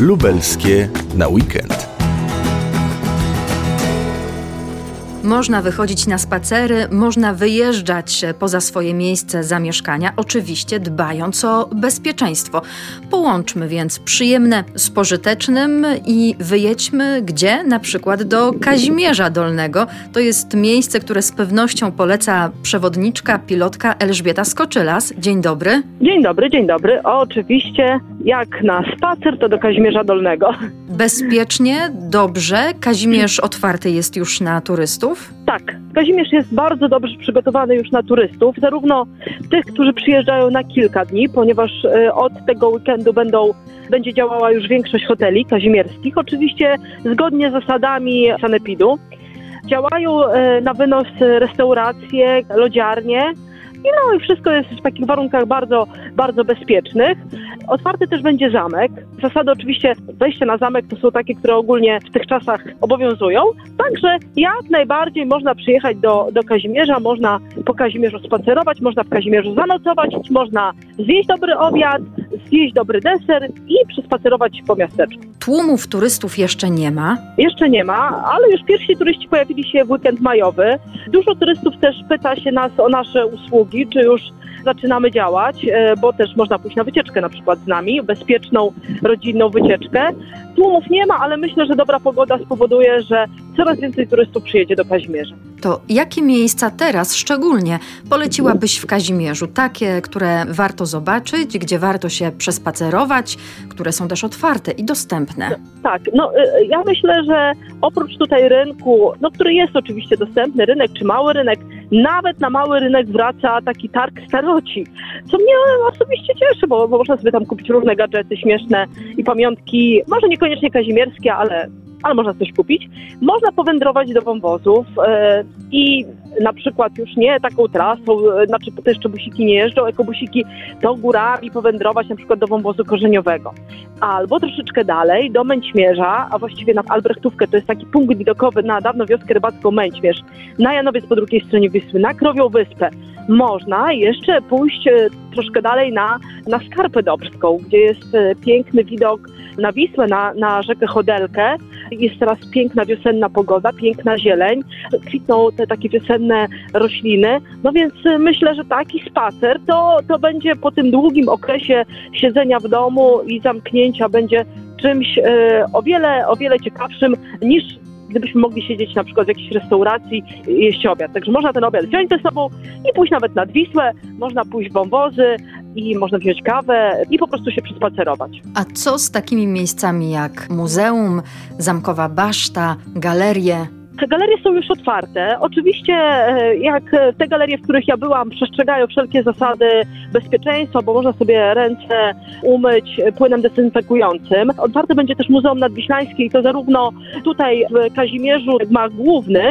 lubelskie na weekend. Można wychodzić na spacery, można wyjeżdżać poza swoje miejsce zamieszkania, oczywiście dbając o bezpieczeństwo. Połączmy więc przyjemne z pożytecznym i wyjedźmy gdzie? Na przykład do Kazimierza Dolnego. To jest miejsce, które z pewnością poleca przewodniczka, pilotka Elżbieta Skoczylas. Dzień dobry. Dzień dobry, dzień dobry. oczywiście, jak na spacer, to do Kazimierza Dolnego. Bezpiecznie, dobrze. Kazimierz otwarty jest już na turystów? Tak. Kazimierz jest bardzo dobrze przygotowany już na turystów, zarówno tych, którzy przyjeżdżają na kilka dni, ponieważ e, od tego weekendu będą, będzie działała już większość hoteli kazimierskich, oczywiście zgodnie z zasadami sanepidu. Działają e, na wynos restauracje, lodziarnie, i no i wszystko jest w takich warunkach bardzo, bardzo bezpiecznych. Otwarty też będzie zamek. Zasady oczywiście wejście na zamek to są takie, które ogólnie w tych czasach obowiązują. Także jak najbardziej można przyjechać do, do Kazimierza, można po Kazimierzu spacerować, można w Kazimierzu zanocować, można zjeść dobry obiad, zjeść dobry deser i przespacerować po miasteczku. Tłumów turystów jeszcze nie ma? Jeszcze nie ma, ale już pierwsi turyści pojawili się w weekend majowy. Dużo turystów też pyta się nas o nasze usługi, czy już zaczynamy działać, e, bo też można pójść na wycieczkę na przykład z nami, bezpieczną, rodzinną wycieczkę. Tłumów nie ma, ale myślę, że dobra pogoda spowoduje, że coraz więcej turystów przyjedzie do Kazimierza. To jakie miejsca teraz szczególnie poleciłabyś w Kazimierzu? Takie, które warto zobaczyć, gdzie warto się przespacerować, które są też otwarte i dostępne? Tak, no y, ja myślę, że oprócz tutaj rynku, no który jest oczywiście dostępny, rynek czy mały rynek, nawet na mały rynek wraca taki targ staroci, co mnie osobiście cieszy, bo, bo można sobie tam kupić różne gadżety śmieszne i pamiątki, może niekoniecznie kazimierskie, ale ale można coś kupić. Można powędrować do wąwozów e, i na przykład już nie taką trasą, e, znaczy to jeszcze busiki nie jeżdżą, ekobusiki, to górami powędrować na przykład do wąwozu korzeniowego. Albo troszeczkę dalej do Męćmierza, a właściwie na Albrechtówkę, to jest taki punkt widokowy na dawno wioskę rybacką Męćmierz, na Janowiec po drugiej stronie Wisły, na Krowią Wyspę. Można jeszcze pójść e, troszkę dalej na, na Skarpę Dobrską, gdzie jest piękny widok na Wisłę, na, na rzekę Chodelkę. Jest teraz piękna wiosenna pogoda, piękna zieleń, kwitną te takie wiosenne rośliny. No więc myślę, że taki spacer to, to będzie po tym długim okresie siedzenia w domu i zamknięcia będzie czymś e, o wiele, o wiele ciekawszym niż gdybyśmy mogli siedzieć na przykład w jakiejś restauracji i jeść obiad. Także można ten obiad wziąć ze sobą i pójść nawet nad Wisłę, można pójść w wąwozy i można wziąć kawę i po prostu się przespacerować. A co z takimi miejscami jak muzeum, zamkowa baszta, galerie? Te galerie są już otwarte. Oczywiście, e, jak te galerie, w których ja byłam, przestrzegają wszelkie zasady bezpieczeństwa, bo można sobie ręce umyć płynem dezynfekującym. Otwarte będzie też Muzeum Nadwiślańskie i to zarówno tutaj w Kazimierzu ma główny,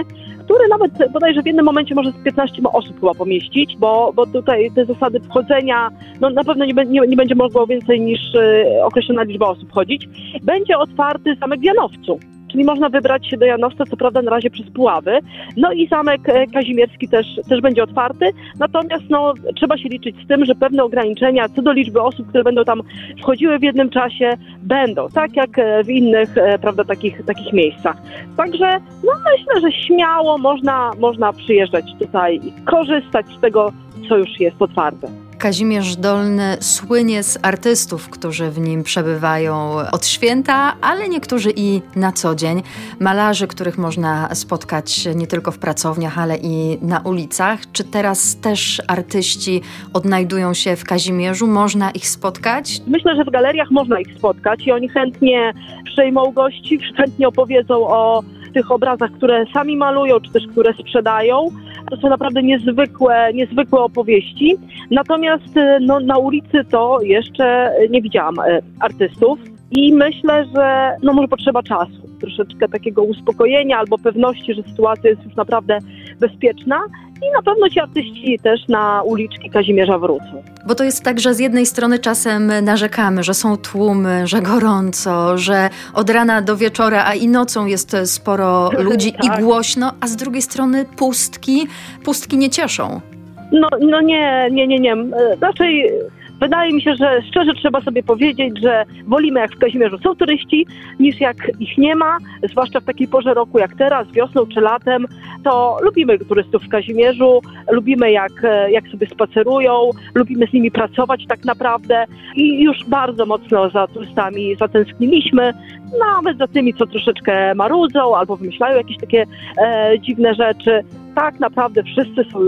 który nawet bodajże w jednym momencie może z 15 osób chyba pomieścić, bo, bo tutaj te zasady wchodzenia, no na pewno nie, nie, nie będzie mogło więcej niż y, określona liczba osób chodzić. Będzie otwarty zamek w Janowcu czyli można wybrać się do Janowca, co prawda na razie przez Puławy. No i zamek e, kazimierski też, też będzie otwarty, natomiast no, trzeba się liczyć z tym, że pewne ograniczenia co do liczby osób, które będą tam wchodziły w jednym czasie, będą, tak jak e, w innych, e, prawda, takich, takich miejscach. Także no, myślę, że śmiało można, można przyjeżdżać tutaj i korzystać z tego, co już jest otwarte. Kazimierz Dolny słynie z artystów, którzy w nim przebywają od święta, ale niektórzy i na co dzień. Malarzy, których można spotkać nie tylko w pracowniach, ale i na ulicach. Czy teraz też artyści odnajdują się w Kazimierzu? Można ich spotkać? Myślę, że w galeriach można ich spotkać i oni chętnie przyjmą gości, chętnie opowiedzą o tych obrazach, które sami malują, czy też które sprzedają. To są naprawdę niezwykłe, niezwykłe opowieści. Natomiast e, no, na ulicy to jeszcze nie widziałam e, artystów. I myślę, że no może potrzeba czasu, troszeczkę takiego uspokojenia albo pewności, że sytuacja jest już naprawdę bezpieczna. I na pewno ci artyści też na uliczki Kazimierza wrócą. Bo to jest tak, że z jednej strony czasem narzekamy, że są tłumy, że gorąco, że od rana do wieczora, a i nocą jest sporo ludzi tak. i głośno, a z drugiej strony pustki, pustki nie cieszą. No, no nie, nie, nie, nie. Raczej Wydaje mi się, że szczerze trzeba sobie powiedzieć, że wolimy jak w Kazimierzu są turyści, niż jak ich nie ma, zwłaszcza w takiej porze roku jak teraz, wiosną czy latem, to lubimy turystów w Kazimierzu, lubimy jak, jak sobie spacerują, lubimy z nimi pracować tak naprawdę i już bardzo mocno za turystami zatęskniliśmy, nawet za tymi, co troszeczkę marudzą albo wymyślają jakieś takie e, dziwne rzeczy. Tak naprawdę wszyscy są e,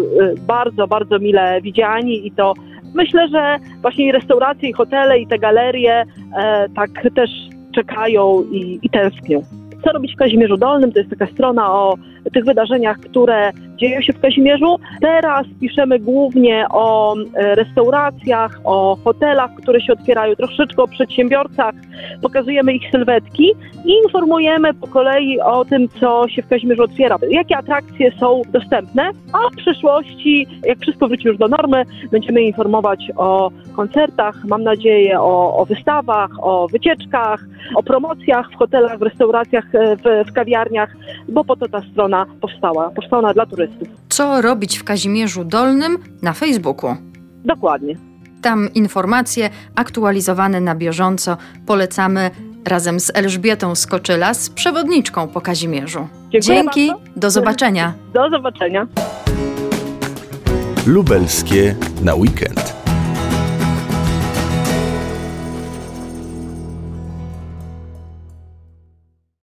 bardzo, bardzo mile widziani i to myślę, że właśnie i restauracje, i hotele, i te galerie e, tak też czekają i, i tęsknią. Co robić w Kazimierzu Dolnym? To jest taka strona o tych wydarzeniach, które dzieją się w Kazimierzu. Teraz piszemy głównie o e, restauracjach, o hotelach, które się otwierają, troszeczkę o przedsiębiorcach, pokazujemy ich sylwetki i informujemy po kolei o tym, co się w Kazimierzu otwiera, jakie atrakcje są dostępne, a w przyszłości, jak wszystko wróci już do normy, będziemy informować o koncertach, mam nadzieję, o, o wystawach, o wycieczkach, o promocjach w hotelach, w restauracjach, e, w, w kawiarniach, bo po to ta strona powstała. Powstała dla turystów. Co robić w Kazimierzu Dolnym na Facebooku? Dokładnie. Tam informacje aktualizowane na bieżąco polecamy razem z Elżbietą Skoczyla, z przewodniczką po Kazimierzu. Dziękuję Dzięki, bardzo. do zobaczenia. Do zobaczenia. Lubelskie na weekend.